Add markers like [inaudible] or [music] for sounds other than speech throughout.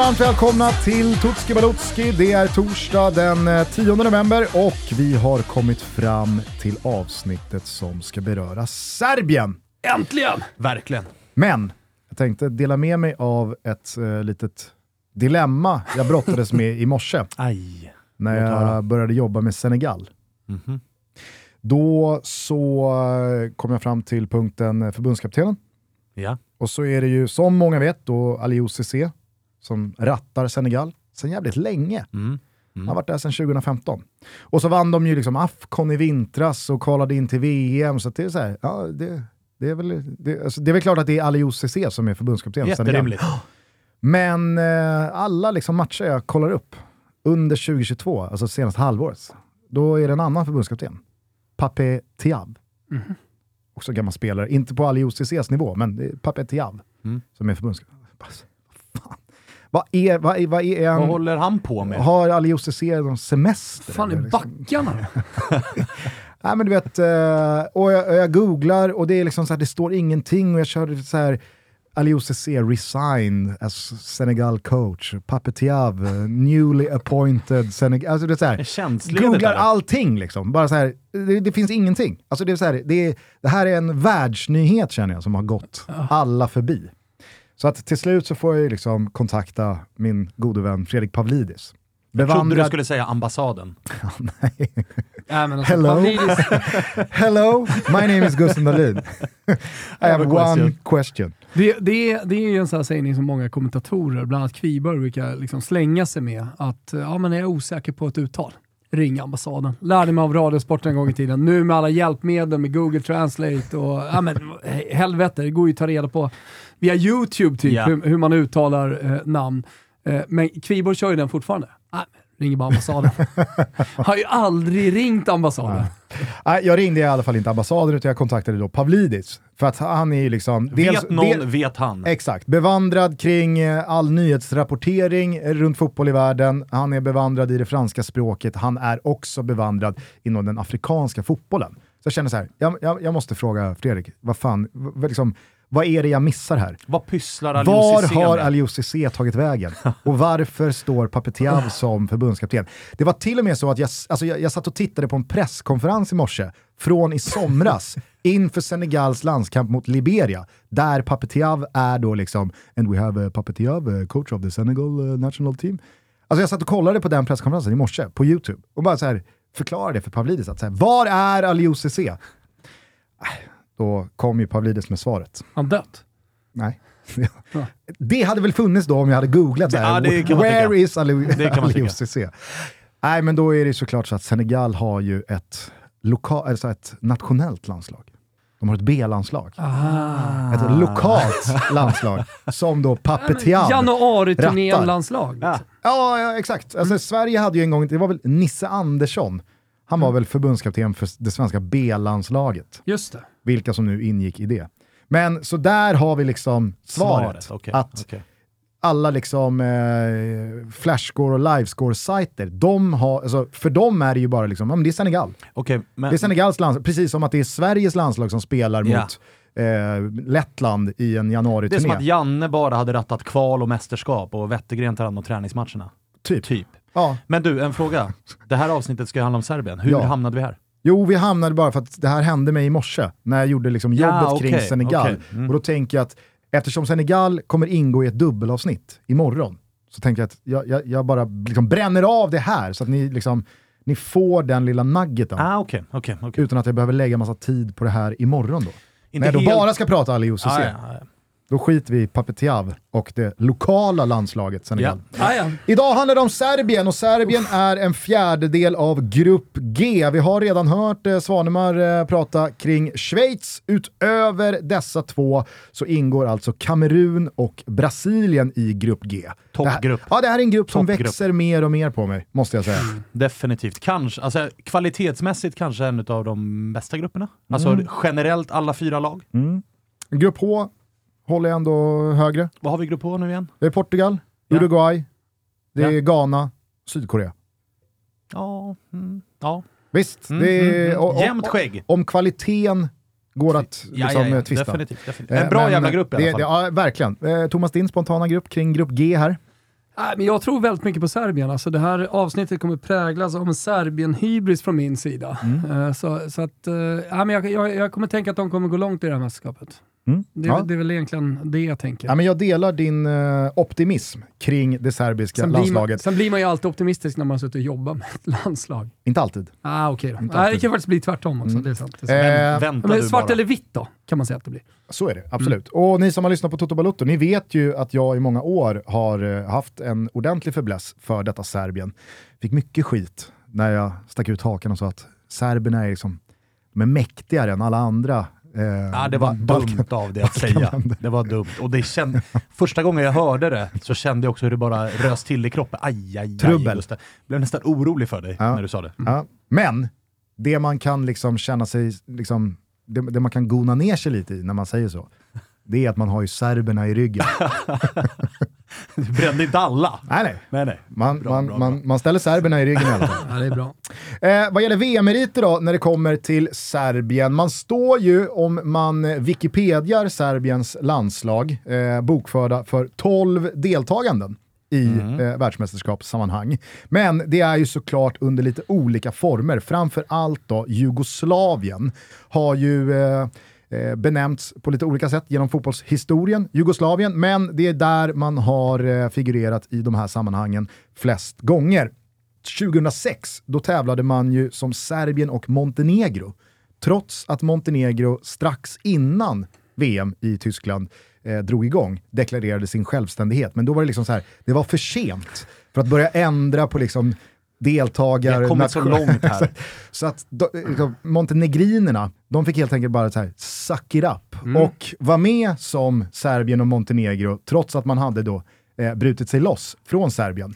varmt välkomna till Tutski Balutski. Det är torsdag den 10 eh, november och vi har kommit fram till avsnittet som ska beröra Serbien. Äntligen! Verkligen. Men jag tänkte dela med mig av ett uh, litet dilemma jag brottades med i morse. [laughs] Aj. När jag började jobba med Senegal. Mm -hmm. Då så eh, kom jag fram till punkten förbundskaptenen. Ja. Och så är det ju, som många vet, då Aliou Cissé som rattar Senegal sen jävligt länge. Mm. Mm. Han har varit där sedan 2015. Och så vann de ju liksom Afcon i vintras och kvalade in till VM, så det är så här, ja, det, det, är väl, det, alltså, det är väl klart att det är Aliou Cissé som är förbundskapten. Jätterimligt. Men eh, alla liksom matcher jag kollar upp under 2022, alltså senaste halvåret, då är det en annan förbundskapten. Pape Thiab. Mm också gammal spelare, inte på Ali OCCs nivå, men Pape Thiav mm. som är förbundskapten. Vad, är, vad, är, vad, är vad håller han på med? Har Ali OCC någon semester? fan är liksom? backarna? [laughs] Nej men du vet, eh, och jag, jag, googlar och det är liksom så här, det står ingenting och jag kör så här Aliou Cissé resigned as Senegal coach. Papetiav, newly appointed Senegal... Alltså det är så här, googlar allting liksom. Bara så här, det, det, finns ingenting. Alltså det, är så här, det, är, det här är en världsnyhet känner jag som har gått alla förbi. Så att till slut så får jag liksom kontakta min gode vän Fredrik Pavlidis. Bevandrad... Jag trodde du skulle säga ambassaden. [laughs] Nej. Ja, alltså, Hello. [laughs] Hello, my name is Gusten Dahlin. [laughs] I have one question. Det, det, det är ju en sån här sägning som många kommentatorer, bland annat Kviberg, brukar liksom slänga sig med. Att ja, men är jag osäker på ett uttal, ring ambassaden. Lärde mig av Radiosport en gång i tiden. Nu med alla hjälpmedel med Google Translate och ja, men, helvete, det går ju att ta reda på via YouTube typ yeah. hur, hur, man uttalar eh, namn. Eh, men Kviborg kör ju den fortfarande. Ah, ringer bara ambassaden. [laughs] har ju aldrig ringt ambassaden. Nej, jag ringde i alla fall inte ambassaden utan jag kontaktade då Pavlidis. För att han är ju liksom... Dels, vet någon, del, vet han. Exakt. Bevandrad kring eh, all nyhetsrapportering runt fotboll i världen. Han är bevandrad i det franska språket. Han är också bevandrad inom den afrikanska fotbollen. Så jag känner så här, jag, jag, jag måste fråga Fredrik, vad fan, vad, liksom, vad är det jag missar här? Vad pysslar Aliou Var har Aliou Cissé tagit vägen? Och varför står Papetiav [laughs] som förbundskapten? Det var till och med så att jag, alltså jag, jag satt och tittade på en presskonferens i morse från i somras [laughs] inför Senegals landskamp mot Liberia, där Papetiav är då liksom “And we have a Papetiav, coach of the Senegal uh, national team”. Alltså jag satt och kollade på den presskonferensen i morse på YouTube och bara så här förklarade för Pavlidis att så här, var är Aliou Cissé? Då kom ju Pavlidis med svaret. Han dött? Nej. [laughs] det hade väl funnits då om jag hade googlat där. Ja, Where tycka. is Aliou Cissé? Nej, men då är det såklart så att Senegal har ju ett, loka, alltså ett nationellt landslag. De har ett B-landslag. Ah. Ett lokalt [laughs] landslag som då Papetian Januari-turnén-landslag. Ja. ja. ja, exakt. Alltså, mm. Sverige hade ju en gång, det var väl Nisse Andersson, han var mm. väl förbundskapten för det svenska B-landslaget. Just det. Vilka som nu ingick i det. Men så där har vi liksom svaret. svaret. Okay. Att okay. alla liksom eh, flashscore och livescore-sajter, de alltså, för dem är det ju bara liksom, men det är Senegal. Okay, men... Det är Senegals landslag, precis som att det är Sveriges landslag som spelar yeah. mot eh, Lettland i en januari-turné. Det är som att Janne bara hade rattat kval och mästerskap och Wettergren tar hand om träningsmatcherna. Typ. typ. Ja. Men du, en fråga. Det här avsnittet ska ju handla om Serbien. Hur ja. hamnade vi här? Jo, vi hamnade bara för att det här hände mig i morse när jag gjorde liksom jobbet ja, okay, kring Senegal. Okay. Mm. Och då tänker jag att eftersom Senegal kommer ingå i ett dubbelavsnitt imorgon, så tänker jag att jag, jag, jag bara liksom bränner av det här så att ni, liksom, ni får den lilla nuggeten. Ah, okay, okay, okay. Utan att jag behöver lägga massa tid på det här imorgon då. Inte när jag då bara ska prata Ali Cissé. Ah, ja, ja. Då skiter vi i Papetiav och det lokala landslaget Senegal. Ja. Ah, ja. Idag handlar det om Serbien och Serbien Uff. är en fjärdedel av Grupp G. Vi har redan hört eh, Svanemar eh, prata kring Schweiz. Utöver dessa två så ingår alltså Kamerun och Brasilien i Grupp G. Toppgrupp. Ja, det här är en grupp som växer mer och mer på mig, måste jag säga. Mm. Definitivt. Kanske, alltså, kvalitetsmässigt kanske en av de bästa grupperna. Alltså mm. generellt alla fyra lag. Mm. Grupp H håller jag ändå högre. Vad har vi grupp H nu igen? Det är Portugal, ja. Uruguay, det är Ghana, Sydkorea. Ja, mm, ja. Visst, mm, det är, mm, mm. jämnt skägg. Om kvaliteten går att liksom, ja, ja, ja. twista. Definitivt, definitivt. En bra eh, jävla grupp i alla fall. Det, ja, verkligen. Eh, Thomas, din spontana grupp kring grupp G här? Nej, men jag tror väldigt mycket på Serbien. Alltså det här avsnittet kommer präglas av en Serbien-hybris från min sida. Eh, så, så att, eh, ja, men jag, jag, jag kommer tänka att de kommer gå långt i det här mästerskapet. Mm. Det, Ja. det är väl egentligen det jag tänker. Ja, men jag delar din eh, optimism kring det serbiska sen, blir man, landslaget. sen blir man ju alltid optimistisk när man suttit och jobbat med ett [laughs] landslag. Inte alltid. Ah, okej då. Inte Nej, det kan faktiskt bli tvärtom också. Mm. Det är sant. Det är sant. Eh, men du svart bara. eller vitt då, kan man säga att det blir. Så är det, absolut. Och ni som har lyssnat på Toto Balutto, ni vet ju att jag i många år har eh, haft en ordentlig fäbless för detta Serbien. Fick mycket skit när jag stack ut hakan och sa att serberna är, liksom, de är mäktigare än alla andra. Eh, Ja, det var Balkan- dumt av det att säga. Det var dumt. Och det känd... Första gången jag hörde det så kände jag också hur det bara rös till i kroppen. Aj, aj. Trubbel. Jag blev nästan orolig för dig Ja. när du sa det. Ja. Men det man kan liksom känna sig, liksom, det, det man kan gona ner sig lite i när man säger så, det är att man har ju serberna i ryggen. [laughs] Du brände inte alla. nej, nej. Nej, nej. Man, Bra, man, bra, man, man ställer serberna i ryggen i alla fall. Ja, det är bra. Eh, vad gäller VM-meriter då, när det kommer till Serbien. Man står ju, om man Wikipediar Serbiens landslag, eh, bokförda för 12 deltaganden i eh, världsmästerskapssammanhang. Men det är ju såklart under lite olika former. Framför allt då Jugoslavien har ju eh, eh, benämnts på lite olika sätt genom fotbollshistorien, Jugoslavien, men det är där man har eh, figurerat i de här sammanhangen flest gånger. 2006, då tävlade man ju som Serbien och Montenegro. Trots att Montenegro strax innan VM i Tyskland eh, drog igång deklarerade sin självständighet. Men då var det liksom så här, det var för sent för att börja ändra på liksom deltagare... Har kommit så långt här. [laughs] så att liksom, montenegrinerna, de fick helt enkelt bara så här, suck it up och var med som Serbien och Montenegro trots att man hade då eh, brutit sig loss från Serbien.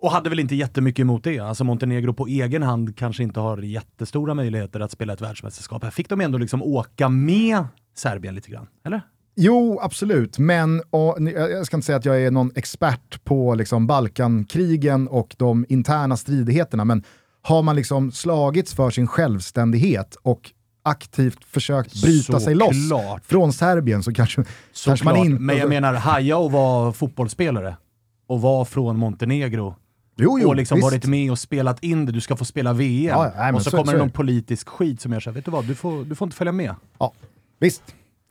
Och hade väl inte jättemycket emot det. Alltså Montenegro på egen hand kanske inte har jättestora möjligheter att spela ett världsmästerskap. Här fick de ändå liksom åka med Serbien lite grann, eller? Jo, absolut, men och, jag jag ska inte säga att jag är någon expert på liksom, Balkankrigen och de interna stridigheterna, men har man liksom slagits för sin självständighet och aktivt försökt bryta sig loss Såklart. från Serbien så kanske, kanske man inte... Men jag menar, haja och vara fotbollsspelare och vara från Montenegro jo, jo, och liksom visst. varit med och spelat in det. Du ska få spela VM. Ja, nej, och så, så- kommer så det någon politisk skit som så här, vet du vad, du får, du får inte följa med. Ja, visst.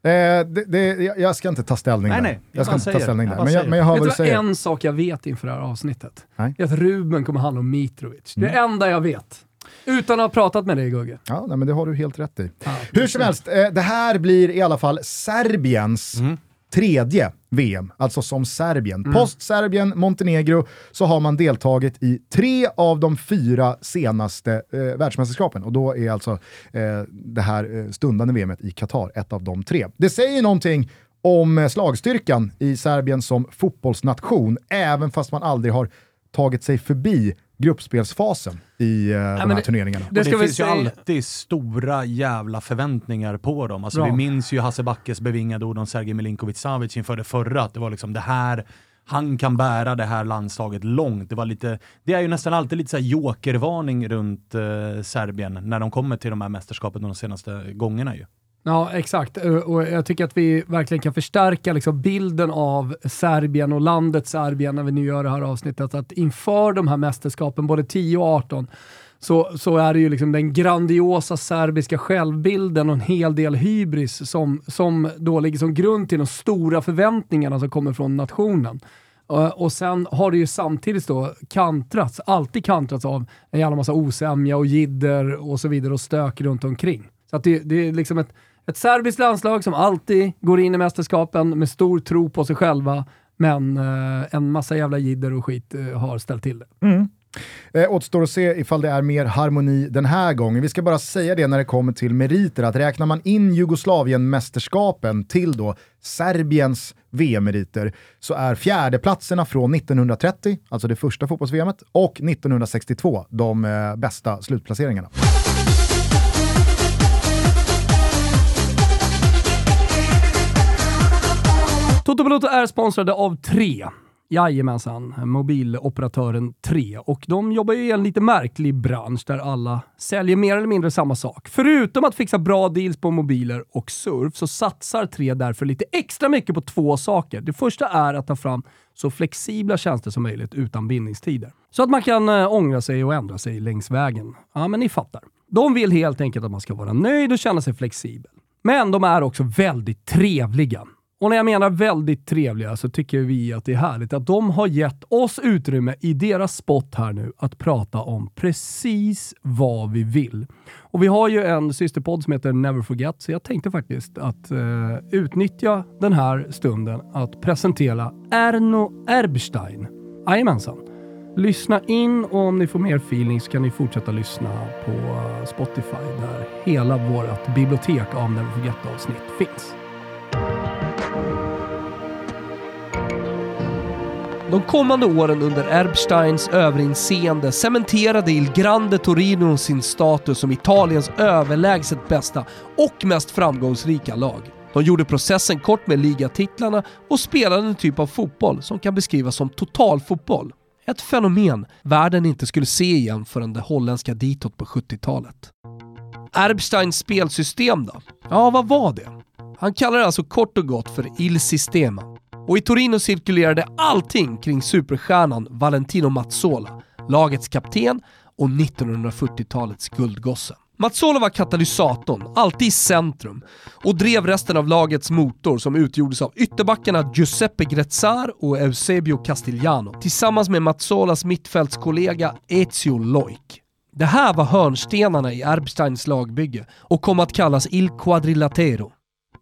Eh, det, det, jag- ska inte ta ställning Nej, där. nej, jag jag ska inte ta säger. ställning Jag där. Men jag, men jag hör Vet vad en sak jag vet inför det här avsnittet? Nej. Det är att Ruben kommer handla om Mitrovic. Det är det Mm. enda jag vet. Utan att ha pratat med dig Gugge. Ja, nej, men det har du helt rätt i. Ja, Hur som helst, eh, det här blir i alla fall Serbiens Mm. Tredje VM, alltså som Serbien. Post Serbien, Montenegro, så har man deltagit i tre av de fyra senaste eh, världsmästerskapen. Och då är alltså eh, det här eh, stundande VMet i Qatar ett av de tre. Det säger någonting om eh, slagstyrkan i Serbien som fotbollsnation, även fast man aldrig har tagit sig förbi gruppspelsfasen i eh, de men här det- turneringarna. Det det vi finns ju alltid stora jävla förväntningar på dem. Alltså, Bra. vi minns ju Hasse Backes bevingade ord om Sergej Milinkovic Savic inför det förra, att det var liksom det här han kan bära det här landslaget långt. Det, var lite, det är ju nästan alltid lite så här jokervarning runt eh, Serbien när de kommer till de här mästerskapen de senaste gångerna ju. Ja, exakt. Eh, och jag tycker att vi verkligen kan förstärka liksom bilden av Serbien och landet Serbien när vi nu gör det här avsnittet. Att inför de här mästerskapen, både 10 och 18, så, så är det ju liksom den grandiosa serbiska självbilden och en hel del hybris som, som då ligger som grund till de stora förväntningarna som kommer från nationen. Eh, och sen har det ju samtidigt då kantrats, alltid kantrats av en jävla massa osämja och jidder och så vidare och stök runt omkring. Så att det, det är liksom ett, ett serbiskt landslag som alltid går in i mästerskapen med stor tro på sig själva, men eh, en massa jävla jidder och skit eh, har ställt till det. Mm. Eh, återstår att se ifall det är mer harmoni den här gången. Vi ska bara säga det när det kommer till meriter, att räknar man in Jugoslavien-mästerskapen till då Serbiens VM-meriter så är fjärdeplatserna från 1930, alltså det första fotbolls-VMet, och 1962 de eh, bästa slutplaceringarna. Toto Balotto är sponsrade av tre. Jajamensan, mobiloperatören 3. Och de jobbar ju i en lite märklig bransch där alla säljer mer eller mindre samma sak. Förutom att fixa bra deals på mobiler och surf så satsar 3 därför lite extra mycket på två saker. Det första är att ta fram så flexibla tjänster som möjligt utan bindningstider. Så att man kan eh, ångra sig och ändra sig längs vägen. Ja, men ni fattar. De vill helt enkelt att man ska vara nöjd och känna sig flexibel. Men de är också väldigt trevliga. Och när jag menar väldigt trevliga så tycker vi att det är härligt att de har gett oss utrymme i deras spot här nu att prata om precis vad vi vill. Och vi har ju en systerpodd som heter Never Forget, så jag tänkte faktiskt att eh, utnyttja den här stunden att presentera Erno Erbstein. Jajamensan. Lyssna in och om ni får mer feeling så kan ni fortsätta lyssna på Spotify där hela vårt bibliotek av Never Forget-avsnitt finns. De kommande åren under Erbsteins överinseende cementerade Il Grande Torino sin status som Italiens överlägset bästa och mest framgångsrika lag. De gjorde processen kort med ligatitlarna och spelade en typ av fotboll som kan beskrivas som totalfotboll. Ett fenomen världen inte skulle se igen förrän det holländska ditåt på 70-talet. Erbsteins spelsystem då? Ja, vad var det? Han kallar det alltså kort och gott för Il Sistema. Och i Torino cirkulerade allting kring superstjärnan Valentino Mazzola, lagets kapten och 1940-talets guldgosse. Mazzola var katalysatorn, alltid i centrum, och drev resten av lagets motor som utgjordes av ytterbackarna Giuseppe Grezzar och Eusebio Castigliano tillsammans med Mazzolas mittfältskollega Ezio Loik. Det här var hörnstenarna i Erbsteins lagbygge och kom att kallas Il Quadrilatero.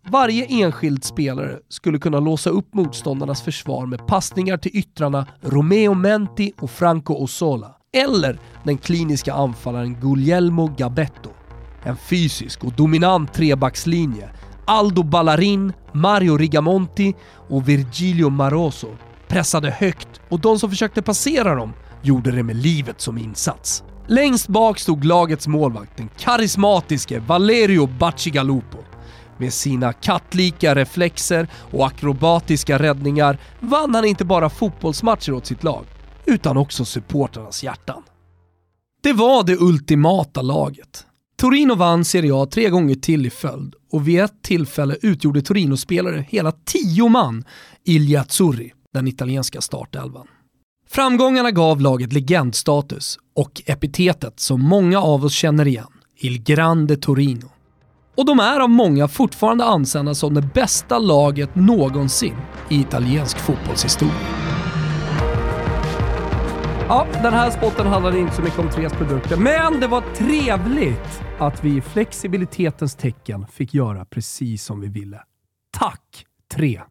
Varje enskild spelare skulle kunna låsa upp motståndarnas försvar med passningar till yttrarna Romeo Menti och Franco Osola. Eller den kliniska anfallaren Guglielmo Gabetto. En fysisk och dominant trebackslinje. Aldo Ballarin, Mario Rigamonti och Virgilio Maroso pressade högt och de som försökte passera dem gjorde det med livet som insats. Längst bak stod lagets målvakt, den karismatiske Valerio Bacigalupo. Med sina kattlika reflexer och akrobatiska räddningar vann han inte bara fotbollsmatcher åt sitt lag, utan också supportrarnas hjärtan. Det var det ultimata laget. Torino vann Serie A tre gånger till i följd och vid ett tillfälle utgjorde Torino-spelare hela tio man i Liazzurri, den italienska startelvan. Framgångarna gav laget legendstatus och epitetet som många av oss känner igen, Il Grande Torino. Och de är av många fortfarande ansedda som det bästa laget någonsin i italiensk fotbollshistoria. Ja, den här spotten handlade inte så mycket om Tres produkter, men det var trevligt att vi i flexibilitetens tecken fick göra precis som vi ville. Tack Tre!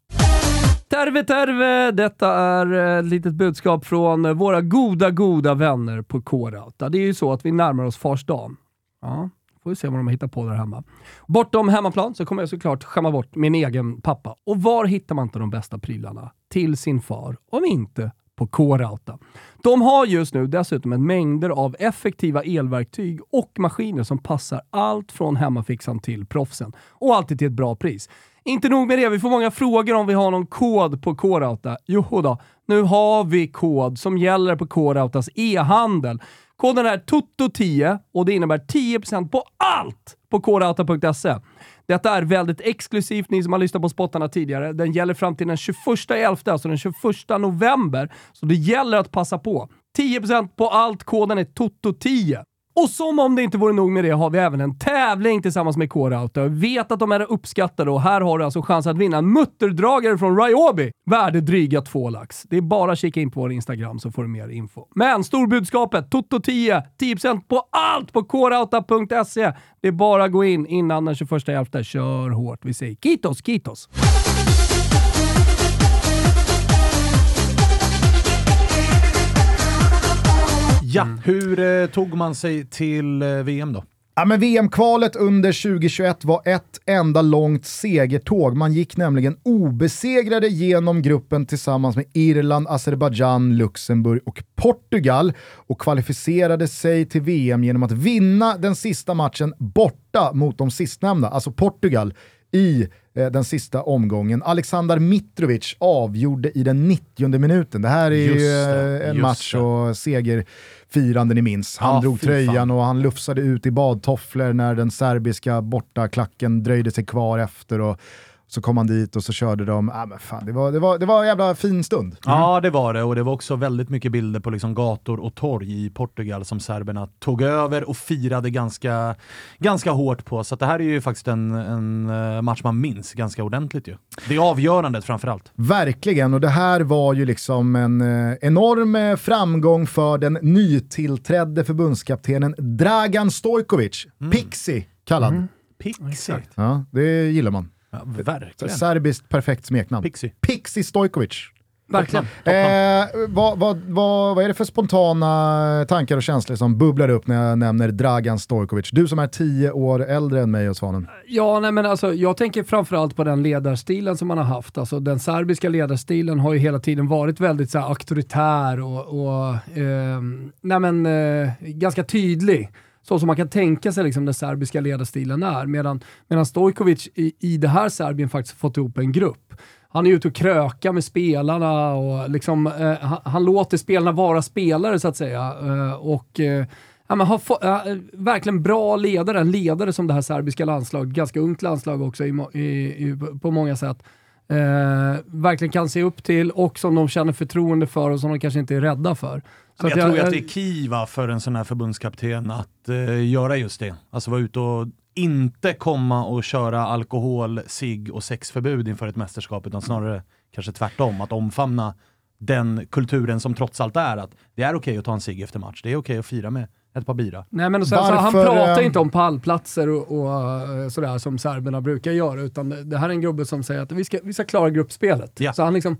Terve terve! Detta är ett litet budskap från eh, våra goda, goda vänner på K-Rauta. Det är ju så att vi närmar oss Fars dag. Ja, får vi se vad de hittar på där hemma. Bortom hemmaplan så kommer jag såklart skämma bort min egen pappa. Och var hittar man inte de bästa prylarna till sin far, om inte på K-Rauta. De har just nu dessutom en mängder av effektiva elverktyg och maskiner som passar allt från hemmafixan till proffsen. Och alltid till ett bra pris. Inte nog med det, vi får många frågor om vi har någon kod på K-Rauta. Jo då, nu har vi kod som gäller på K-Rautas e-handel. Koden är TOTO10 och det innebär 10% på allt på kodauta.se. Detta är väldigt exklusivt, ni som har lyssnat på spottarna tidigare. Den gäller fram till den 21.11, alltså den 21 november. Så det gäller att passa på. 10% på allt, koden är TOTO10. Och som om det inte vore nog med det har vi även en tävling tillsammans med K-Rauta. Vet att de är uppskattade och här har du alltså chans att vinna en mutterdragare från Ryobi. Värde dryga två lax. Det är bara att kika in på vår Instagram så får du mer info. Men storbudskapet, Toto10, 10% på allt på krauta.se. Det är bara att gå in innan den 21.11. Kör hårt. Vi säger kitos, kitos! Ja, mm. hur eh, tog man sig till eh, VM då? Ja, men VM-kvalet under 2021 var ett enda långt segertåg. Man gick nämligen obesegrade genom gruppen tillsammans med Irland, Azerbajdzjan, Luxemburg och Portugal och kvalificerade sig till VM genom att vinna den sista matchen borta mot de sistnämnda, alltså Portugal, i eh, den sista omgången. Alexander Mitrovic avgjorde i den 90 minuten. Det här är Just ju det, eh, en match det. och segerfirande ni minns. Han Ja, drog tröjan fan. och han lufsade ut i badtofflor när den serbiska bortaklacken dröjde sig kvar efter. Och så kom han dit och så körde de. Ah, men fan, det, var, det, var, det var en jävla fin stund. Ja, det var det. Och det var också väldigt mycket bilder på liksom gator och torg i Portugal som serberna tog över och firade ganska, ganska hårt på. Så det här är ju faktiskt en, en eh, match man minns ganska ordentligt ju. Det är avgörandet framförallt. Verkligen, och det här var ju liksom en eh, enorm eh, framgång för den nytillträdde förbundskaptenen Dragan Stojkovic, Pixie kallad. Pixie. Ja, det gillar man. Ja, verkligen. Serbiskt perfekt smeknamn. Pixie. Pixie Stojkovic. Verkligen. Eh, vad, vad, vad, vad är det för spontana tankar och känslor som bubblar upp när jag nämner Dragan Stojkovic? Du som är tio år äldre än mig och Svanen. Ja, nej, men alltså, jag tänker framförallt på den ledarstilen som man har haft. Alltså, den serbiska ledarstilen har ju hela tiden varit väldigt så här, auktoritär och, och ehm, nej, men, eh, ganska tydlig. Så som man kan tänka sig liksom, den serbiska ledarstilen är. Medan, medan Stojkovic i, i det här Serbien faktiskt fått ihop en grupp. Han är ute och krökar med spelarna och liksom, eh, han, han låter spelarna vara spelare så att säga. Eh, och eh, Ja, men har få, eh, verkligen bra ledare, en ledare som det här serbiska landslaget, ganska ungt landslag också i, i, i, på många sätt, eh, verkligen kan se upp till och som de känner förtroende för och som de kanske inte är rädda för. Så jag, att tror ju att det är kiva för en sån här förbundskapten att eh, göra just det. Alltså vara ute och inte komma och köra alkohol, sig och sexförbud inför ett mästerskap, utan snarare kanske tvärtom, att omfamna den kulturen som trots allt är att det är okej att ta en cigg efter match, det är okej att fira med ett par bira. Nej, men och sen, så han Varför, pratar eh, inte om pallplatser och, och eh, sådär som serberna brukar göra, utan det, det här är en gubbe som säger att vi ska, vi ska klara gruppspelet. Ja. Så han liksom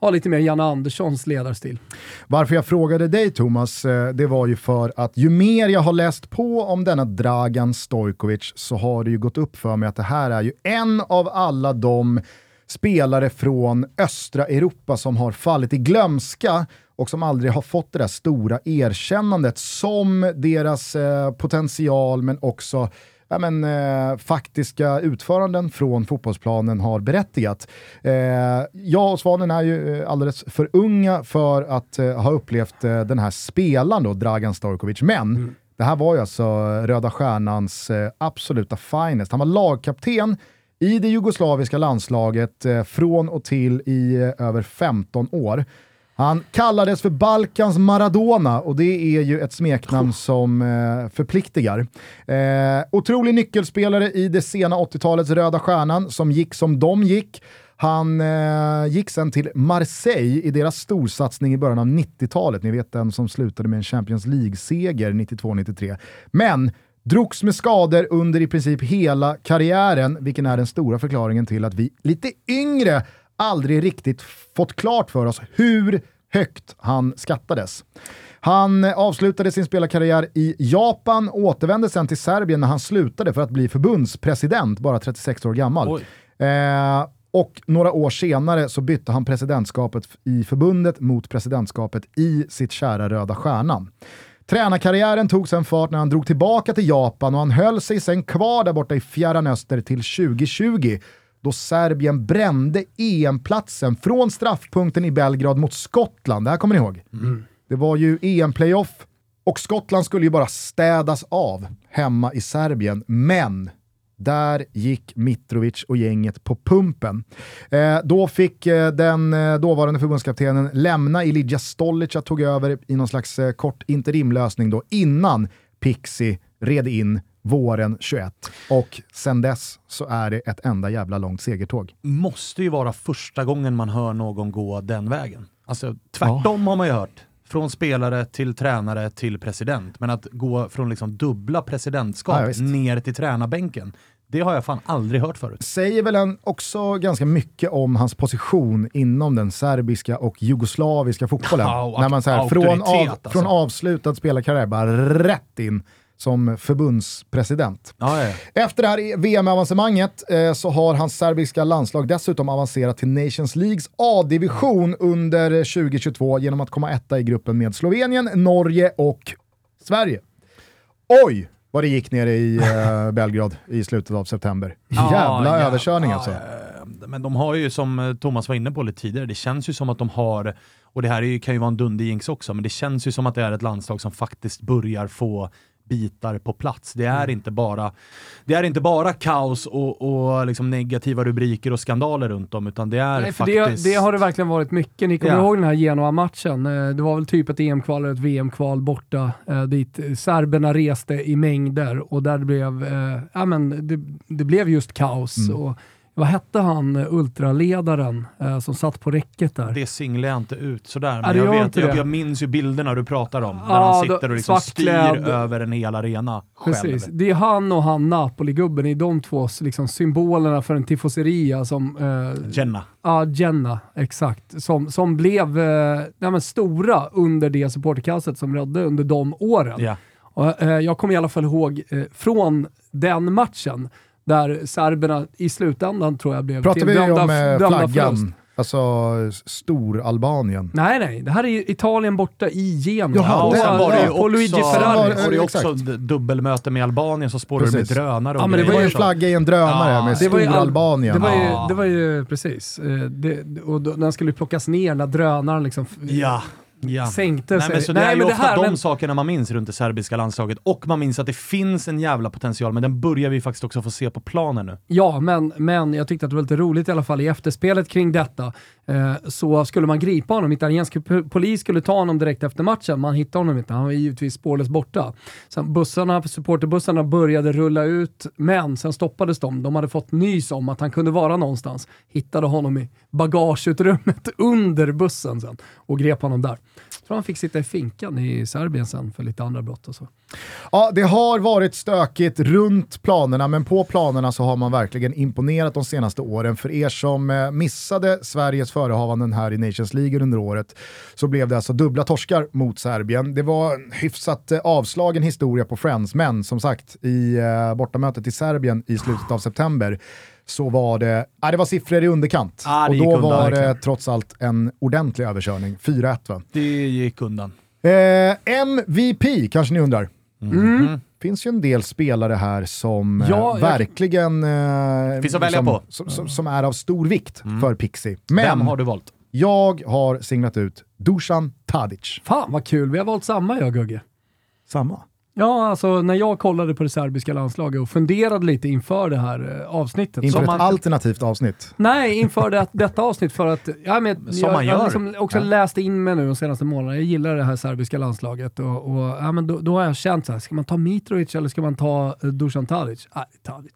har lite mer Janne Anderssons ledarstil. Varför jag frågade dig Thomas, eh, det var ju för att ju mer jag har läst på om denna Dragan Stojkovic så har det ju gått upp för mig att det här är ju en av alla de spelare från östra Europa som har fallit i glömska och som aldrig har fått det där stora erkännandet som deras eh, potential men också ja, men, eh, faktiska utföranden från fotbollsplanen har berättigat. Eh, jag och Svanen är ju eh, alldeles för unga för att eh, ha upplevt eh, den här spelaren då, Dragan Stojkovic, men det här var ju alltså Röda Stjärnans eh, absoluta finest. Han var lagkapten i det jugoslaviska landslaget eh, från och till i över 15 år. Han kallades för Balkans Maradona och det är ju ett smeknamn som eh, förpliktigar. Eh, otrolig nyckelspelare i det sena 80-talets Röda Stjärnan som gick som de gick. Han eh, gick sen till Marseille i deras storsatsning i början av 90-talet. Ni vet den som slutade med en Champions League-seger 92-93. Men drogs med skador under i princip hela karriären, vilken är den stora förklaringen till att vi lite yngre aldrig riktigt fått klart för oss hur högt han skattades. Han avslutade sin spelarkarriär i Japan och återvände sen till Serbien när han slutade för att bli förbundspresident, bara 36 år gammal. Eh, och några år senare så bytte han presidentskapet i förbundet mot presidentskapet i sitt kära Röda Stjärnan. Tränarkarriären tog sen fart när han drog tillbaka till Japan och han höll sig sen kvar där borta i Fjärran Öster till 2020 då Serbien brände EM-platsen från straffpunkten i Belgrad mot Skottland. Det här kommer ni ihåg? Det var ju EM-playoff och Skottland skulle ju bara städas av hemma i Serbien, men där gick Mitrovic och gänget på pumpen. Eh, då fick eh, den eh, dåvarande förbundskaptenen lämna, Ilija Stolica tog över i någon slags eh, kort interimlösning då innan Pixie red in våren 21. Och sen dess så är det ett enda jävla långt segertåg. Måste ju vara första gången man hör någon gå den vägen. Alltså tvärtom har man ju hört. Från spelare till tränare till president. Men att gå från liksom dubbla presidentskap Ja, ner till tränarbänken, det har jag fan aldrig hört förut. säger väl en också ganska mycket om hans position inom den serbiska och jugoslaviska fotbollen. Ja, och När man så här, från, av, alltså. från avslutad spelarkarriär bara rätt in som förbundspresident. Ja, ja. Efter det här VM-avancemanget eh, så har hans serbiska landslag dessutom avancerat till Nations Leagues A-division under 2022 genom att komma etta i gruppen med Slovenien, Norge och Sverige. Oj, vad det gick nere i eh, [laughs] Belgrad i slutet av september. Jävla ja, överkörning ja, alltså. eh, Men de har ju, som eh, Thomas var inne på lite tidigare, det känns ju som att de har, och det här är ju, kan ju vara en dunderjinx också, men det känns ju som att det är ett landslag som faktiskt börjar få bitar på plats. Det är, inte, bara, det är inte bara kaos och, och liksom negativa rubriker och skandaler runt om, utan det är Nej, faktiskt... det, det har det verkligen varit mycket. Ni kommer Ja. ihåg den här Genoa-matchen? Eh, Det var väl typ ett EM-kval eller ett VM-kval borta eh, dit serberna reste i mängder och där blev, eh, ja, men det, det blev just kaos. Mm. Och, vad hette han, eh, ultraledaren eh, som satt på räcket där? Det singlar jag inte ut sådär, men det jag, vet, jag, det. jag minns ju bilderna du pratar om, där Ja, han sitter och liksom svartklädd. styr över en hel arena själv. Precis. Det är han och han Napoli-gubben, i de två liksom, symbolerna för en tifoseria som eh, Jenna. Ja, Jenna, exakt. Som, som blev eh, nej, stora under det supporterkastet som rådde under de åren. Ja. Och, eh, jag kommer i alla fall ihåg eh, från den matchen där serberna i slutändan tror jag blev Pratar till vi dömda- om eh, dömda flaggan, förlust. alltså Stor-Albanien? Nej, nej. Det här är Italien borta i Genoa. Jaha, Ja, och det- sen var det ju Luigi också, Ferrari. var- var det också dubbelmöte med Albanien så spårade med Precis. drönare och Ja, men det var ju en flagga i en drönare Ja, med Stor-Albanien. Det var ju, Ja. det var ju precis. eh, Det, och då, den skulle ju plockas ner när drönaren liksom Ja. Ja. sänkte Nej, sig. men så det är ju ofta här- de men- sakerna man minns runt det serbiska landslaget och man minns att det finns en jävla potential, men den börjar vi faktiskt också få se på planen nu. Ja, men, men jag tyckte att det var lite roligt i alla fall i efterspelet kring detta. Eh, så skulle man gripa honom, italiensk polis skulle ta honom direkt efter matchen, man hittade honom inte, han var givetvis spårlöst borta. Sen bussarna, supporterbussarna började rulla ut, men sen stoppades de. De hade fått nys om att han kunde vara någonstans. Hittade honom i bagageutrymmet [laughs] under bussen sen och grep honom där. Jag tror han fick sitta i finkan i Serbien sen för lite andra brott och så. Ja, det har varit stökigt runt planerna, men på planerna så har man verkligen imponerat de senaste åren. För er som eh, missade Sveriges förehavanden här i Nations League under året så blev det alltså dubbla torskar mot Serbien. Det var en hyfsat eh, avslagen historia på Friends, men som sagt i eh, bortamötet i Serbien i slutet av september så var det, ja, det var siffror i underkant. Det och då undan, var det verkligen. trots allt en ordentlig överkörning. 4-1 va? Det gick undan. Eh, MVP kanske ni undrar. Mm. finns ju en del spelare här som eh, Ja, jag- verkligen eh, Finns att välja som, på. Som, som, som är av stor vikt för Pixie. Men Vem har du valt? jag har singlat ut Dusan Tadic. Fan vad kul, vi har valt samma jag och Gugge. Samma. Ja, alltså när jag kollade på det serbiska landslaget och funderade lite inför det här eh, avsnittet. Inför ett man, alternativt avsnitt. Nej, inför det, detta avsnitt för att ja, men, Som jag, man jag gör. liksom också Ja. läst in mig nu de senaste månaderna. Jag gillar det här serbiska landslaget och, och ja, men då, då har jag känt så här, ska man ta Mitrovic eller ska man ta eh, Dusan Tadic? Nej, Tadic.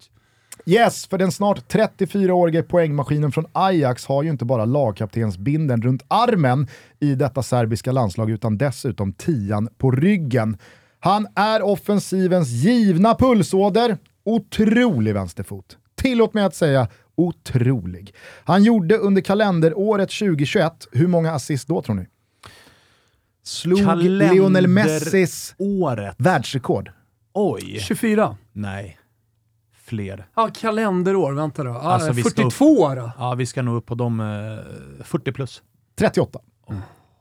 Yes, för den snart 34-årige poängmaskinen från Ajax har ju inte bara lagkaptensbinden runt armen i detta serbiska landslag utan dessutom tian på ryggen. Han är offensivens givna pulsåder. Otrolig vänsterfot. Tillåt mig att säga otrolig. Han gjorde under kalenderåret 2021, hur många assist då tror ni? Slog Kalender- Lionel Messis Året. världsrekord. Oj. 24. Nej. Fler. Ja, kalenderår. Vänta då. Alltså, vi ska 42 då. Ja, vi ska nog upp på de eh, 40 plus. 38.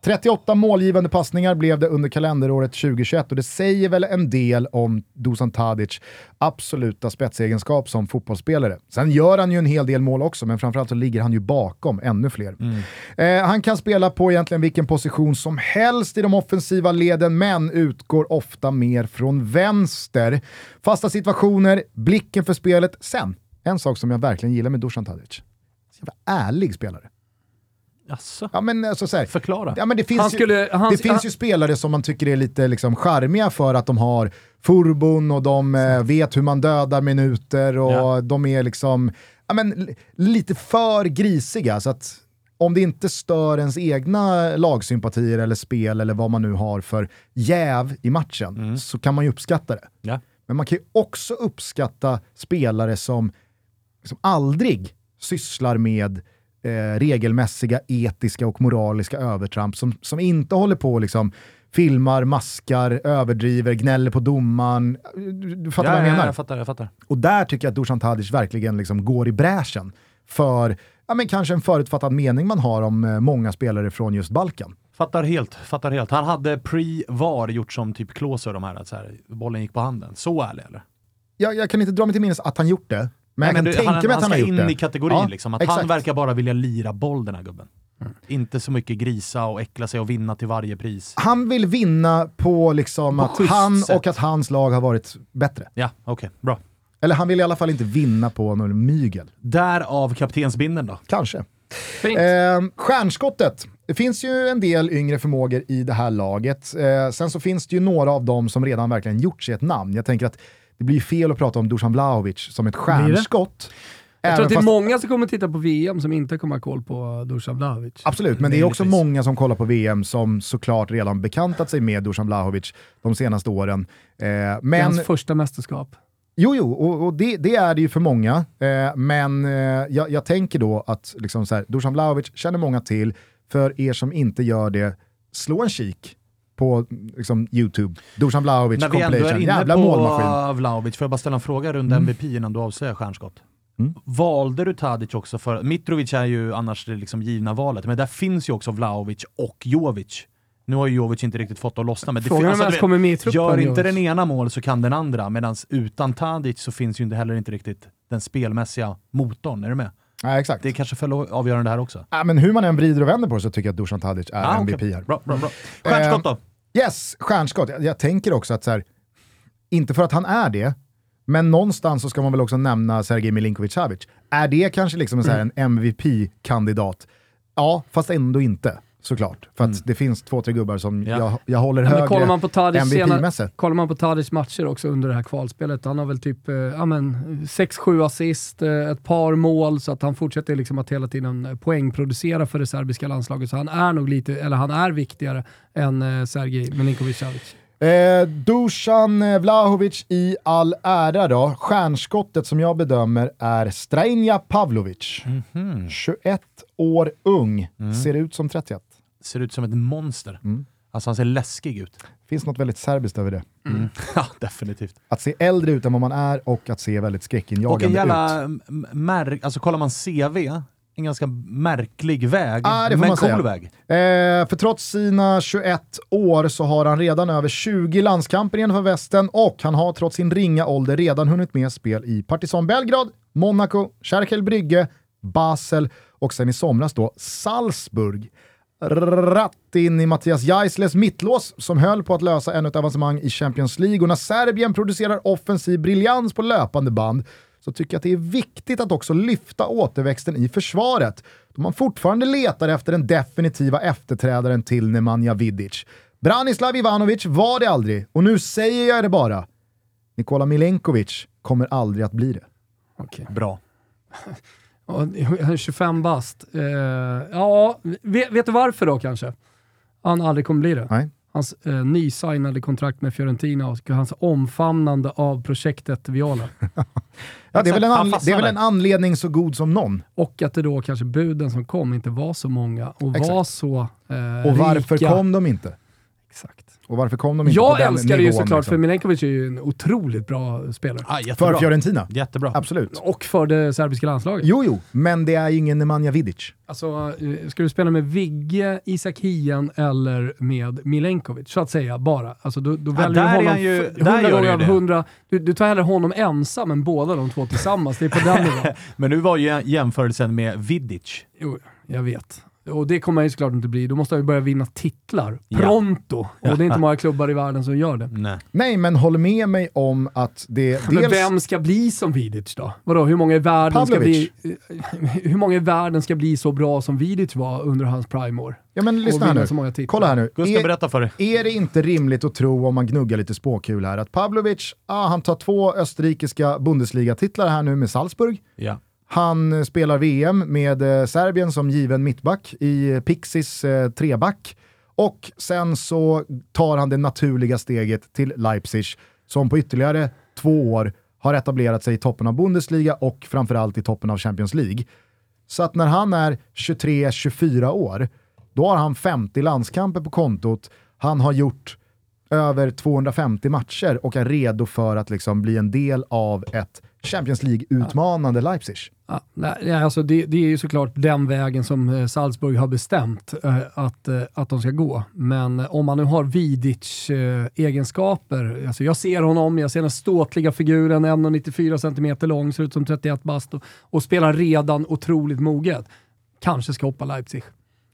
38 målgivande passningar blev det under kalenderåret 2021 och det säger väl en del om Dusan Tadic absoluta spetsegenskap som fotbollsspelare. Sen gör han ju en hel del mål också, men framförallt så ligger han ju bakom ännu fler. Eh, han kan spela på egentligen vilken position som helst i de offensiva leden, men utgår ofta mer från vänster. Fasta situationer, blicken för spelet. Sen, en sak som jag verkligen gillar med Dusan Tadic. Jävla ärlig spelare. Jaså? Ja, men alltså, så här, Förklara. Ja, men det finns, Han skulle- ju, han- det finns han- ju spelare som man tycker är lite liksom charmiga för att de har furbon och de eh, vet hur man dödar minuter och Ja. de är liksom ja, men, li- lite för grisiga. Så att om det inte stör ens egna lagsympatier eller spel eller vad man nu har för jäv i matchen så kan man ju uppskatta det. Ja. Men man kan ju också uppskatta spelare som, som aldrig sysslar med eh, regelmässiga, etiska och moraliska övertramp. Som, som inte håller på liksom filmar, maskar, överdriver, gnäller på domaren. Du, du fattar ja, vad jag ja, menar? jag fattar, jag fattar. Och där tycker jag att Dusan Tadic verkligen liksom går i bräschen för ja, men kanske en förutfattad mening man har om eh, många spelare från just Balkan. Fattar helt, fattar helt. Han hade pre-VAR gjort som typ Klose och de här, att så här, bollen gick på handen. Så ärlig eller? Jag, jag kan inte dra mig till minnes att han gjort det, men jag kan du, tänka han, mig att han, ska har gjort in det. i kategorin Ja, liksom. Att exakt. han verkar bara vilja lira boll den här gubben. Inte så mycket grisa och äckla sig och vinna till varje pris. Han vill vinna på liksom På att han sätt. och att hans lag har varit bättre. Ja, okej, bra. Eller han vill i alla fall inte vinna på någon mygel. Därav kaptensbindeln då. Kanske. Fint. Eh, stjärnskottet. Det finns ju en del yngre förmågor i det här laget. Eh, sen så finns det ju några av dem som redan verkligen gjort sig ett namn. Jag tänker att det blir fel att prata om Dusan Vlahovic som ett stjärnskott. jag tror att det är många som kommer titta på VM som inte kommer ha koll på Dusan Vlahovic. Absolut, men det är också många som kollar på VM som såklart redan bekantat sig med Dusan Vlahovic de senaste åren. Eh, Det är men hans första mästerskap. Jo, jo, och, och det, det är det ju för många. Eh, men eh, jag, jag tänker då att liksom så här, Dusan Vlahovic känner många till. För er som inte gör det, slå en kik på liksom, YouTube. Dusan Vlahovic När vi ändå är inne Jävla på målmaskin. Vlahovic, får jag bara ställa en fråga runt MVP innan du avslöjar stjärnskott? Mm. Valde du Tadic också för... Mitrovic är ju annars det liksom givna valet, men där finns ju också Vlahovic och Jovic. Nu har ju Jovic inte riktigt fått att lossna, men det Frågan vet, kommer med i truppen. Gör inte Jovic. den ena mål så kan den andra, medan utan Tadic så finns ju inte heller inte riktigt den spelmässiga motorn. Är du med? Ja, exakt. Det är kanske för avgörande här också. Ja, men hur man än vrider och vänder på det så tycker jag att Dusan Tadic är Ah, MVP okej. här. Bra, bra, bra. Stjärnskott då? Yes, stjärnskott. Jag, jag tänker också att så här, inte för att han är det, men någonstans så ska man väl också nämna Sergej Milinkovic-Savic. Är det kanske liksom en, här, en MVP-kandidat? Ja, fast ändå inte såklart. För att det finns två, tre gubbar som Ja. jag, jag håller Ja, högre kollar man på MVP-mässigt. kollar man på Tadic matcher också under det här kvalspelet, han har väl typ eh, ja, men, 6-7 assist, eh, ett par mål, så att han fortsätter liksom att hela tiden eh, poängproducera för det serbiska landslaget. Så han är nog lite, eller han är viktigare än eh, Sergej Milinkovic-Savic. Eh, Dusan Vlahovic i all ära då. Stjärnskottet som jag bedömer är Strajnja Pavlovic. Mhm. 21 år ung, Mm. ser ut som 31. Ser ut som ett monster. Mm. Alltså han ser läskig ut. Finns något väldigt serbiskt över det. [laughs] ja, definitivt. Att se äldre ut än vad man är och att se väldigt Och en skräckinjagande ut. jävla märk, alltså kollar man CV, en ganska märklig väg, Ah, det får men man cool säga. väg. Eh, för trots sina 21 år så har han redan över 20 landskamper innanför västen och han har trots sin ringa ålder redan hunnit med spel i Partizan Belgrad, Monaco, Cerkel Brygge, Basel och sen i somras då Salzburg. Rätt in i Mattias Geisles mittlås som höll på att lösa ännu ett avancemang i Champions League och när Serbien producerar offensiv briljans på löpande band så tycker jag att det är viktigt att också lyfta återväxten i försvaret då man fortfarande letar efter den definitiva efterträdaren till Nemanja Vidic. Branislav Ivanovic var det aldrig och nu säger jag det bara. Nikola Milenkovic kommer aldrig att bli det. Okej. Bra. Ja, Han är 25 bast. Eh, ja, vet, vet du varför då kanske? Han aldrig kommer bli det. Nej. Hans eh, nysignade kontrakt med Fiorentina och hans omfamnande av projektet Viola. [laughs] Ja, det, är väl en anle- det är väl en anledning så god som någon. Och att det då kanske buden som kom inte var så många och Exakt. var så eh, Och varför rika. kom de inte? Exakt. Och varför kom de inte på Jag den älskar det ju såklart, liksom? för Milenkovic är ju en otroligt bra spelare. Ah, jättebra. För Fiorentina? Jättebra. Absolut. Och för det serbiska landslaget. Jo, jo, men det är ju ingen Nemanja Vidic. Alltså, eh, ska du spela med Vigge, Isak Hien eller med Milenkovic, så att säga, bara. Alltså, då, då Ja, väljer där du är honom ju- f- där 100 gör gånger du av det. 100. Du, du tar hellre honom ensam än båda de två tillsammans. Det är på den [laughs] nivån. Men nu var ju jämförelsen med Vidic. Jo, jag vet. Och det kommer han ju såklart inte bli. Då måste han ju börja vinna titlar. Ja. Pronto! Och det är inte många klubbar i världen som gör det. Nej. Nej, men håll med mig om att det Men dels... vem ska bli som Vidic då? Vadå, hur många i världen ska bli, [laughs] hur många i världen ska bli så bra som Vidic var under hans prime-år? Ja, men lyssna här nu. så många titlar. Kolla här nu. Gustav, Är, berätta för dig. är det inte rimligt att tro, om man gnuggar lite spåkul här, att Pavlovic, ah, han tar två österrikiska Bundesliga-titlar här nu med Salzburg. Ja. Han eh, spelar VM med eh, Serbien som given mittback i eh, Pixis treback. Och sen så tar han det naturliga steget till Leipzig som på ytterligare två år har etablerat sig i toppen av Bundesliga och framförallt i toppen av Champions League. Så att när han är 23-24 år, då har han 50 landskamper på kontot. Han har gjort över 250 matcher och är redo för att liksom bli en del av ett Champions League-utmanande Leipzig. Ja, nej, alltså det, det, är ju såklart den vägen som eh, Salzburg har bestämt eh, att, eh, att de ska gå. Men om man nu har Vidic eh, egenskaper, alltså jag ser honom, jag ser den ståtliga figuren, 1,94 cm lång, ser ut som 31 bast och, och spelar redan otroligt moget. Kanske ska hoppa Leipzig.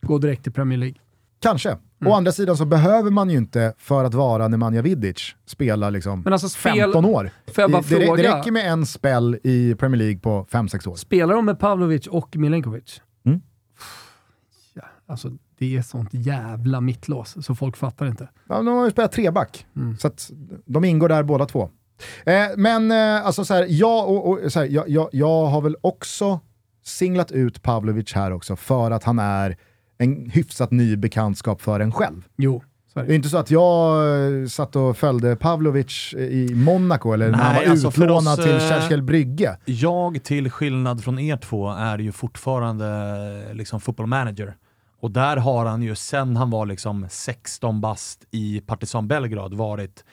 Gå direkt till Premier League. Kanske. Mm. Å andra sidan så behöver man ju inte, för att vara Nemanja Vidic, spela liksom Men alltså spel, 15 år. Får bara det, det, räcker med en spel i Premier League på 5-6 år. Spelar de med Pavlovic och Milenkovic? Mm. Ja, alltså, det är sånt jävla mittlås, så folk fattar inte. Ja, de har ju spelat treback, mm. så de ingår där båda två. Eh, men eh, alltså så här, jag, och, och, så här, jag, jag, jag har väl också singlat ut Pavlovic här också för att han är en hyfsat ny bekantskap för en själv. Jo. Det är inte så att jag eh, satt och följde Pavlovic i Monaco eller Nej, när han var alltså utlånad till eh, Kärrskjell Brygge. Jag, till skillnad från er två, är ju fortfarande eh, liksom football manager. Och där har han ju, sen han var liksom 16 bast i Partizan Belgrad, varit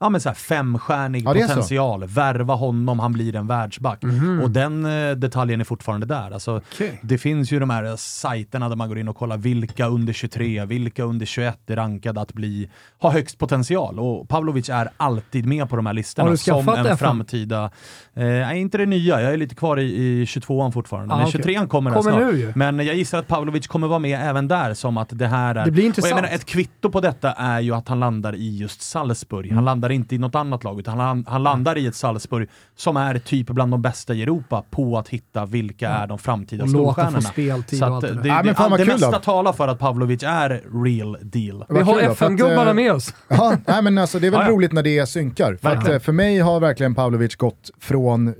ja, men så här, femstjärnig ja, potential. Värva honom, han blir en världsback. Mm. Och den eh, detaljen är fortfarande där. Alltså, okay. Det finns ju de här sajterna där man går in och kollar vilka under 23, vilka under 21 är rankade att bli, ha högst potential. Och Pavlovic är alltid med på de här listorna som en FN? framtida... Eh, inte det nya, jag är lite kvar i, i 22an fortfarande. Ah, men okay. 23an kommer, kommer snart. Nu, men jag gissar att Pavlovic kommer vara med även där som att det här är... Det blir intressant. Och jag menar, ett kvitto på detta är ju att han landar i just Salzburg. Han landar landar inte i något annat lag, utan han, han landar i ett Salzburg som är typ bland de bästa i Europa på att hitta vilka är de framtida storstjärnorna. Så att det, det, det, det, det mesta talar för att Pavlovic är real deal. Vi har FM-gubbarna med oss. [laughs] Ja, nej, men alltså, det är väl ja, roligt när det synkar. För, att, eh, för mig har verkligen Pavlovic gått från eh,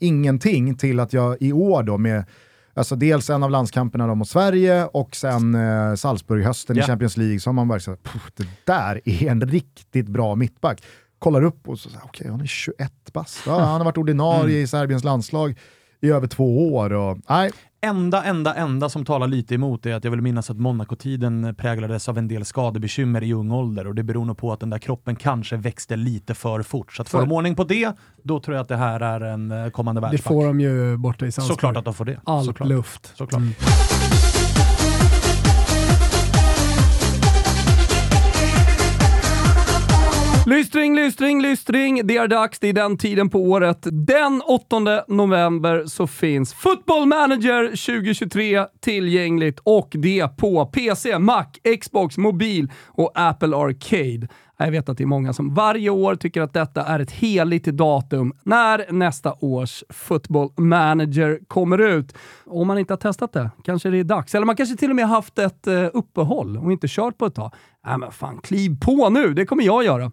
ingenting till att jag i år då med Alltså dels en av landskamperna då mot Sverige och sen eh, Salzburg-hösten yeah. i Champions League så har man verkligen sagt det där är en riktigt bra mittback. Kollar upp och så okej, okay, han är 21 bast. Ja, han har varit ordinarie mm. i Serbiens landslag i över två år. Och, nej. Enda, enda, enda som talar lite emot är att jag vill minnas att Monaco-tiden präglades av en del skadebekymmer i ung ålder och det beror nog på att den där kroppen kanske växte lite för fort. Så att får de ordning på det, då tror jag att det här är en eh, kommande världsback. Det får de ju borta i Salzburg. Såklart att de får det. Allt Såklart. luft. Såklart. Mm. Lystring, lystring, lystring. Det är dags. Det är den tiden på året. Den 8 november så finns Football Manager 2023 tillgängligt och det på PC, Mac, Xbox, mobil och Apple Arcade. Jag vet att det är många som varje år tycker att detta är ett heligt datum när nästa års Football Manager kommer ut. Om man inte har testat det, kanske det är dags. Eller man kanske till och med haft ett eh, uppehåll och inte kört på ett tag. Nej men fan, kliv på nu! Det kommer jag göra.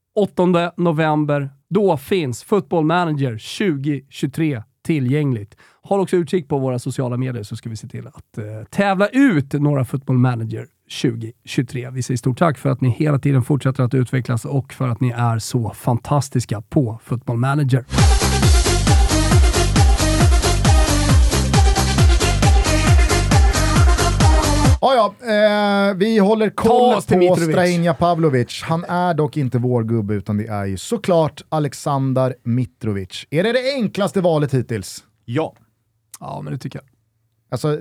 8 november. Då finns Football Manager 2023 tillgängligt. Håll också utkik på våra sociala medier så ska vi se till att eh, tävla ut några Football Manager 2023. Vi säger stort tack för att ni hela tiden fortsätter att utvecklas och för att ni är så fantastiska på Football Manager. Ja, ja, eh, vi håller koll på Strajinja Pavlovic. Han är dock inte vår gubbe, utan det är ju såklart Aleksandar Mitrovic. Är det det enklaste valet hittills? Ja. Ja, men det tycker jag. Alltså,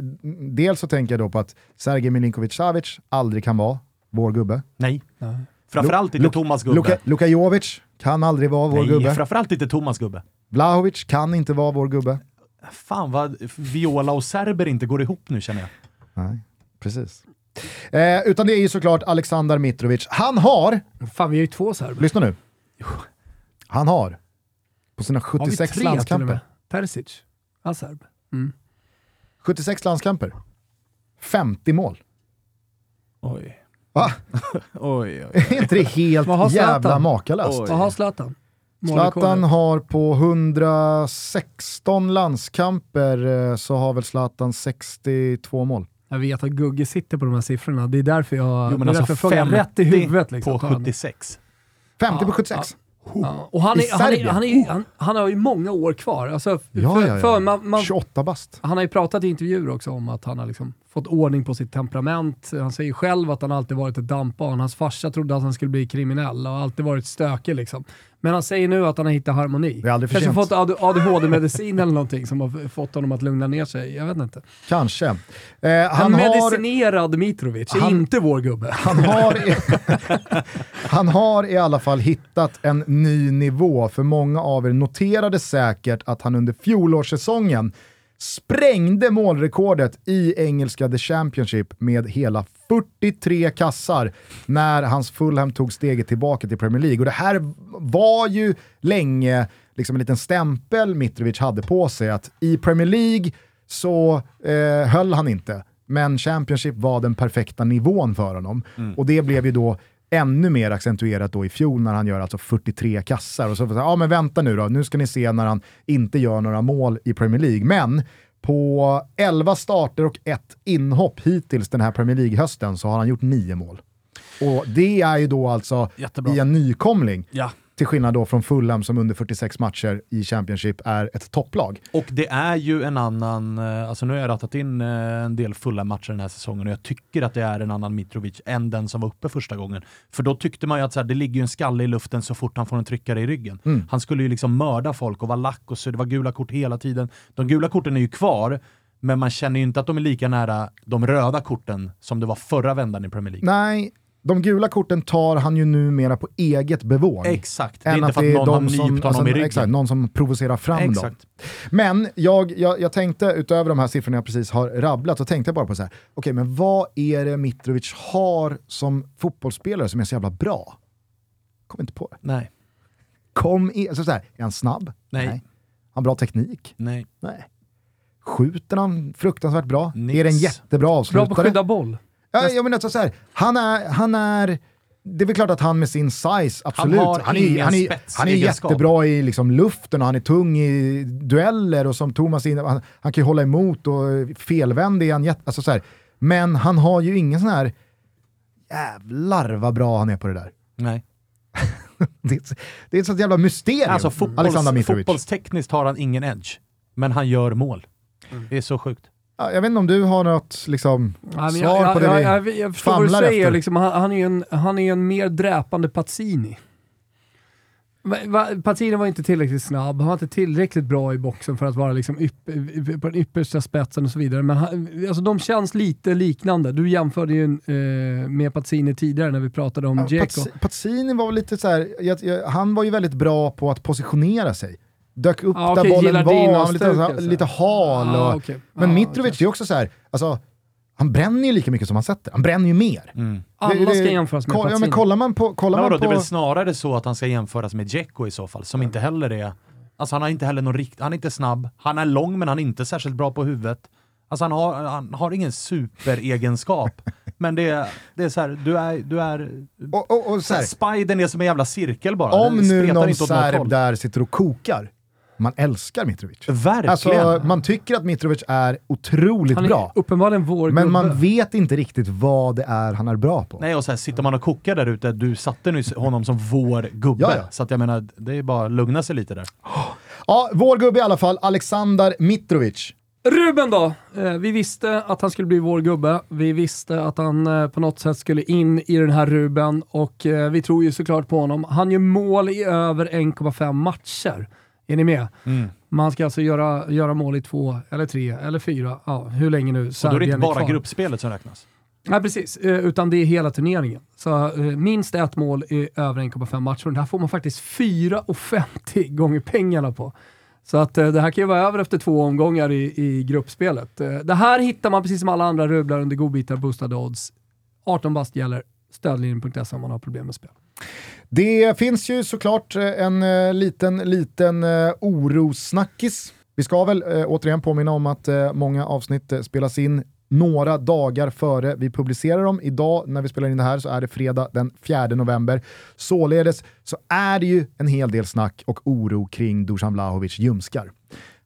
dels så tänker jag då på att Sergej Milinkovic-Savic aldrig kan vara vår gubbe. Nej. Nej. Framförallt inte Thomas gubbe. Luka, Luka Jovic kan aldrig vara vår Nej, gubbe. framförallt inte Thomas gubbe. Vlahovic kan inte vara vår gubbe. Fan vad Viola och Serber inte går ihop nu känner jag. Nej. Precis. Eh, utan det är ju såklart Aleksandar Mitrovic. Han har, Fan, vi är ju två serber. lyssna nu, [laughs] han har på sina Har vi 76 tre till och landskamper, med? Perisic. Han serb. Mm. 76 landskamper, 50 mål. Oj. Va? [laughs] Oj, oj. [laughs] Är inte det helt har jävla makalöst? Vad har Zlatan? Zlatan har på 116 landskamper eh, så har väl Zlatan 62 mål. Jag vet att Gugge sitter på de här siffrorna. Det är därför jag, Jo, men det är alltså därför jag frågar 50 rätt i huvudet. Liksom. På Tar han. 76. 50 på Ja, 76. Ja. Och han, är, han, är, han, är, han, han har ju många år kvar. Alltså, Ja, för, ja, ja. För man, man, 28 bast. han har ju pratat i intervjuer också om att han har liksom fått ordning på sitt temperament. Han säger själv att han alltid varit ett dampbarn. Hans farsa trodde att han skulle bli kriminell och alltid varit stökig. Liksom. Men han säger nu att han har hittat harmoni. Det är aldrig för Kanske fått AD- ADHD-medicin eller någonting som har fått honom att lugna ner sig. Jag vet inte. Kanske. Eh, Han en har, medicinerad Mitrovic är Han- inte vår gubbe. han, har, [laughs] han har i alla fall hittat en ny nivå, för många av er noterade säkert att han under fjolårssäsongen sprängde målrekordet i engelska The Championship med hela 43 kassar när hans Fulham tog steget tillbaka till Premier League. Och det här var ju länge liksom en liten stämpel Mitrovic hade på sig att i Premier League så eh, höll han inte, men Championship var den perfekta nivån för honom. Och det blev ju då ännu mer accentuerat då i fjol när han gör alltså 43 kassar. Och så, ja men vänta nu då, nu ska ni se när han inte gör några mål i Premier League. Men på 11 starter och ett inhopp hittills den här Premier League-hösten så har han gjort 9 mål. Och det är ju då alltså Jättebra. i en nykomling. Ja. Till skillnad då från Fulham som under 46 matcher i Championship är ett topplag. Och det är ju en annan, eh, alltså nu har jag ratat in eh, en del fulla matcher den här säsongen och jag tycker att det är en annan Mitrovic än den som var uppe första gången. För då tyckte man ju att så här, det ligger ju en skalle i luften så fort han får en tryckare i ryggen. Mm. Han skulle ju liksom mörda folk och vara lack och så det var gula kort hela tiden. De gula korten är ju kvar, men man känner ju inte att de är lika nära de röda korten som det var förra vändan i Premier League. Nej, de gula korten tar han ju numera på eget bevåg. Exakt, det är Än inte att för det att är någon har de som, nypt alltså, honom i ryggen. exakt, någon som provocerar fram dem. Exakt. Men jag, jag, jag tänkte, utöver de här siffrorna jag precis har rabblat, så tänkte jag bara på så här, okej men vad är det Mitrovic har som fotbollsspelare som är så jävla bra? Kom inte på det. Nej, Kom i, alltså så här, är han snabb? Nej. Har han bra teknik? nej. Nej. Skjuter han fruktansvärt bra? Nix. Är det en jättebra Bra avslutare? på att skydda boll. Ja, jag menar alltså så här, han är, han är, det är väl klart att han med sin size, absolut, har han är, ingen han är, han är jättebra i liksom luften och han är tung i dueller och som Thomas in, han, han kan ju hålla emot och felvänd är han jätte, alltså så här. Men han har ju ingen sån här, jävlar vad bra han är på det där. nej. [laughs] Det är, det är ett sånt jävla mysterium, Alltså fotbolls, fotbollstekniskt har han ingen edge, men han gör mål. Mm. Det är så sjukt. Ja, jag vet inte om du har något liksom, Ja, svar jag, på det jag, vi jag, jag, jag förstår vad du säger. Liksom, han, han, är en, han är en mer dräpande Pazzini. Pazzini var inte tillräckligt snabb, han var inte tillräckligt bra i boxen för att vara liksom ypp, på den yppersta spetsen och så vidare. Men han, alltså, de känns lite liknande. Du jämförde ju eh, med Pazzini tidigare när vi pratade om Ja, Dzeko. Pazzini var väl lite så här, jag, jag, han var ju väldigt bra på att positionera sig. Dök upp Ja, där okej, bollen var, han var lite, så här, stuk, alltså. lite hal. Ja, och, okej. Men Ja, Mitrovic okej. är också så här, alltså, han bränner ju lika mycket som han sätter. Han bränner ju mer. Mm. Alla Det- det- ska jämföras med kolla, ja, men kollar man på... Kollar Men vadå, man det är på väl snarare så att han ska jämföras med Dzeko i så fall, som inte heller är... Alltså han har inte heller någon rikt... Han är inte snabb, han är lång men han är inte särskilt bra på huvudet. Alltså han har, han har ingen superegenskap. [laughs] men det är, det är så här, du är... Du är och, och, och så här, Spidern är som en jävla cirkel bara. om nu någon serb där sitter och kokar, man älskar Mitrovic. Verkligen! Alltså, man tycker att Mitrovic är otroligt Han är bra, uppenbarligen vår men gubbe. man vet inte riktigt vad det är han är bra på. Nej, och så här, sitter man och kokar där ute, du satte nyss honom som vår gubbe. Ja, ja. Så att jag menar, det är bara att lugna sig lite där. Ja, vår gubbe i alla fall, Aleksandar Mitrovic. Ruben då? Eh, vi visste att han skulle bli vår gubbe. Vi visste att han eh, på något sätt skulle in i den här Ruben och eh, vi tror ju såklart på honom. Han gör mål i över 1,5 matcher. Är ni med? Man ska alltså göra, göra mål i två, eller tre, eller fyra, ja, hur länge nu Och då är det inte Serbien bara gruppspelet som räknas. Nej, precis. Eh, utan det är hela turneringen. Så eh, minst ett mål i över 1,5 matcher. Det här får man faktiskt 4,50 [laughs] gånger pengarna på. Så att eh, det här kan ju vara över efter två omgångar i, i gruppspelet. Det här hittar man precis som alla andra rublar under godbitar boostade odds 18 bast gäller. Stödlinjen.se om man har problem med spel. Det finns ju såklart eh, en eh, liten, liten eh, orosnackis. Vi ska väl återigen påminna om att många avsnitt spelas in några dagar före vi publicerar dem. Idag när vi spelar in det här så är det fredag den 4 november. Således så är det ju en hel del snack och oro kring Dusan Vlahovic ljumskar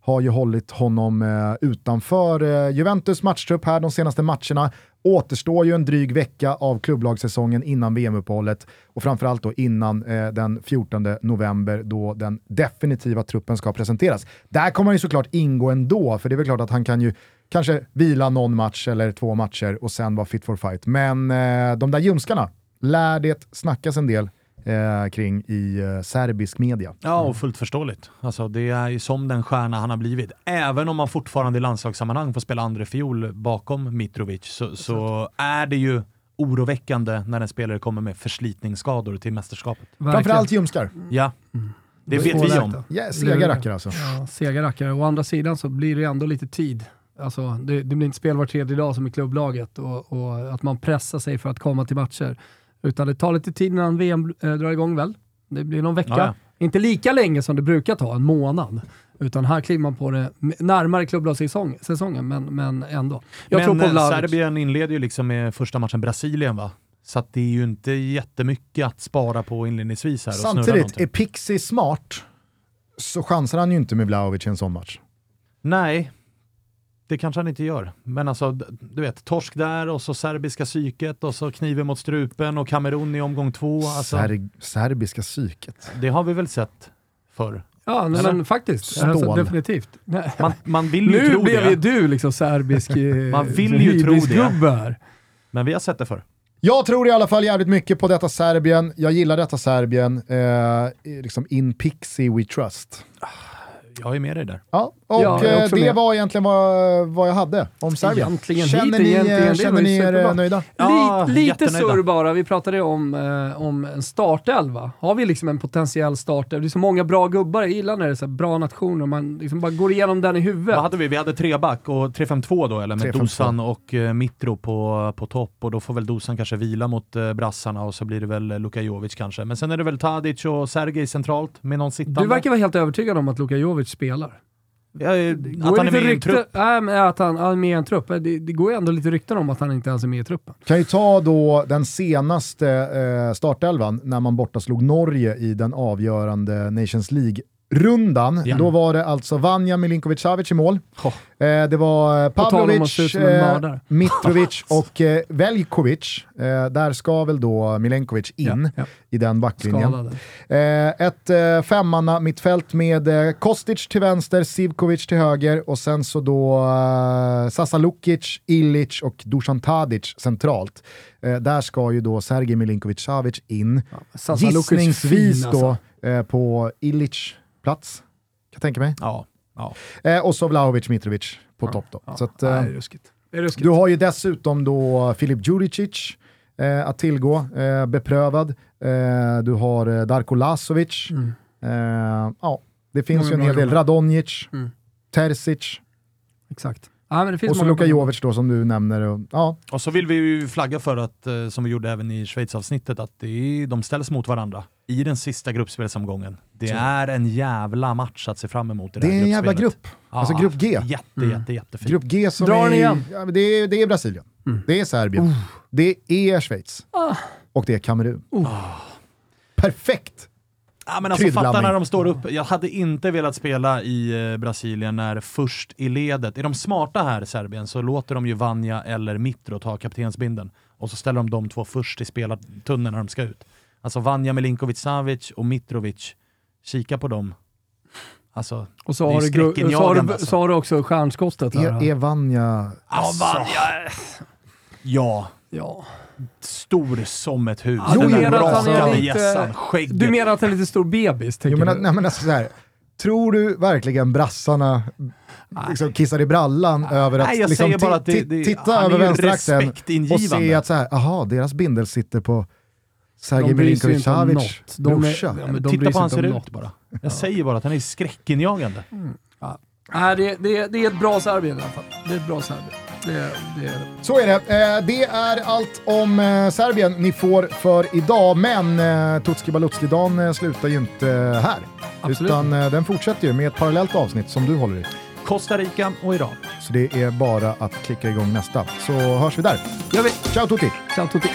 har ju hållit honom utanför Juventus matchtrupp här de senaste matcherna. Återstår ju en dryg vecka av klubblagssäsongen innan VM-uppehållet och framförallt då innan eh, den 14 november då den definitiva truppen ska presenteras. Där kommer han ju såklart ingå ändå, för det är väl klart att han kan ju kanske vila någon match eller två matcher och sen vara fit for fight. Men eh, de där ljumskarna lär det snackas en del eh, kring i eh, serbisk media. Ja, och fullt förståeligt. Alltså, det är ju som den stjärna han har blivit. Även om man fortfarande i landslagssammanhang får spela andra fiol bakom Mitrovic så, så är det ju oroväckande när en spelare kommer med förslitningsskador till mästerskapet. Framförallt ljumskar. Ja. Det vet vi om. Ja, sega rackare alltså. Ja, sega rackare. Å andra sidan så blir det ändå lite tid. Alltså, det, det blir inte spel var tredje dag som i klubblaget och, och, att man pressar sig för att komma till matcher. Utan det tar lite tid innan VM äh, drar igång väl? Det blir någon vecka. Ja, ja. Inte lika länge som det brukar ta, en månad. Utan här kliver man på det närmare klubblagssäsongen, men, men ändå. Jag men tror på eh, Serbien inleder ju liksom med första matchen Brasilien va? Så det är ju inte jättemycket att spara på inledningsvis här. Samtidigt, är Pixie smart så chansar han ju inte med Vlahovic i en sån match. Nej, det kanske han inte gör. Men alltså, du vet, torsk där och så serbiska psyket och så kniven mot strupen och Kamerun i omgång två. Alltså, Ser serbiska psyket? Det har vi väl sett förr. Ja, nej, men faktiskt. Alltså, definitivt. Man, man vill ju nu tro blev ju du liksom serbisk [laughs] Man vill ju tro det. Här. Men vi har sett det förr. Jag tror i alla fall jävligt mycket på detta Serbien. Jag gillar detta Serbien. Eh, liksom in Pixie we trust. Jag är med dig där. Ja, och ja, eh, det med. var egentligen vad, vad jag hade om Serbien. Egentligen, känner ni, egentligen, känner ni er nöjda? Ja, lite surr bara. Vi pratade om, eh, om en startelva. Har vi liksom en potentiell startelva? Det är så många bra gubbar. Jag gillar när det är så bra nationer. Man liksom bara går igenom den i huvudet. Vad hade vi? Vi hade tre back och 3-5-2 då, eller med Dosan och eh, Mitro på, på topp. Och då får väl Dosan kanske vila mot eh, brassarna och så blir det väl Luka Jovic kanske. Men sen är det väl Tadic och Sergej centralt med någon sittande. Du verkar vara helt övertygad om att Luka Jovic spelar. Ja, att han är med i en trupp? Nej, men att han är med i en trupp. Det, det går ju ändå lite rykten om att han inte ens är med i truppen. Kan ju ta då den senaste eh, startelvan när man borta slog Norge i den avgörande Nations League rundan. Ja. Då var det alltså Vanja Milinkovic-Savic i mål. Oh. Eh, det var Pavlovic, eh, Mitrovic [laughs] och eh, Veljkovic. Eh, där ska väl då Milenkovic in ja, ja. i den backlinjen. Eh, ett eh, femmanna mittfält med eh, Kostic till vänster, Sivkovic till höger och sen så då eh, Sasa Lukic, Ilic och Dusan Tadic centralt. Eh, där ska ju då Sergej Milinkovic-Savic in. Gissningsvis då alltså. på Ilic plats, kan jag tänka mig. Ja. ja. Eh, och så Vlahovic Mitrovic på ja, topp då. Ja. Så att, eh, det är ruskigt. Det är ruskigt. Du har ju dessutom då Filip Djuricic eh, att tillgå, eh, beprövad. Eh, du har eh, Darko Lasovic. Mm. ja, det finns ju en hel del. Radonjic, mm. Terzic. Exakt. Ja, och så Luka Jovic då som du nämner. Och, ja. och så vill vi ju flagga för att, eh, som vi gjorde även i Schweiz-avsnittet, att det är, de ställs mot varandra i den sista gruppspelsomgången. Det så. är en jävla match att se fram emot i det, det är en jävla grupp. Ja, alltså grupp G. Jätte, mm. jätte, jättefin. Grupp G som Drar är, igen. Ja, det, är, det är Brasilien, mm. det är Serbien, uh. det är Schweiz ah. och det är Kamerun. Uh. Perfekt! Ja, men alltså, fatta när de står upp. Jag hade inte velat spela i eh, Brasilien när först i ledet, är de smarta här Serbien så låter de ju Vanja eller Mitro ta kaptensbinden och så ställer de de två först i spelartunneln när de ska ut. Alltså Vanja Milinkovic Savic och Mitrovic, kika på dem. Alltså, och så har, du, så, har du, alltså. så har du också stjärnskottet. Är, är Vanja... Ja, Vanja... Ja. Ja stor som ett hus. Ja, du, menar att han är lite, du menar att han är lite stor bebis? Jo, men, nej, men alltså, så här, tror du verkligen brassarna liksom kissar i brallan nej, över att, nej, liksom, att det, det, titta över vänsteraxeln och se att så här, aha, deras bindel sitter på Sergej Milinkovic-Savic brorsa. Titta på hur han ser ut bara. Jag ja. säger bara att han är skräckinjagande. Mm. Ja. Nej, det, det, det är ett bra Serbien i alla fall. Det är ett bra Serbien. Det, det är det. Så är det. Eh, det är allt om eh, Serbien ni får för idag, men eh, Tutski Balutski-dagen slutar ju inte här. Absolut. Utan den fortsätter ju med ett parallellt avsnitt som du håller i. Costa Rica och Iran. Så det är bara att klicka igång nästa, så hörs vi där. gör vi. Ciao Tutti! Ciao Tutti!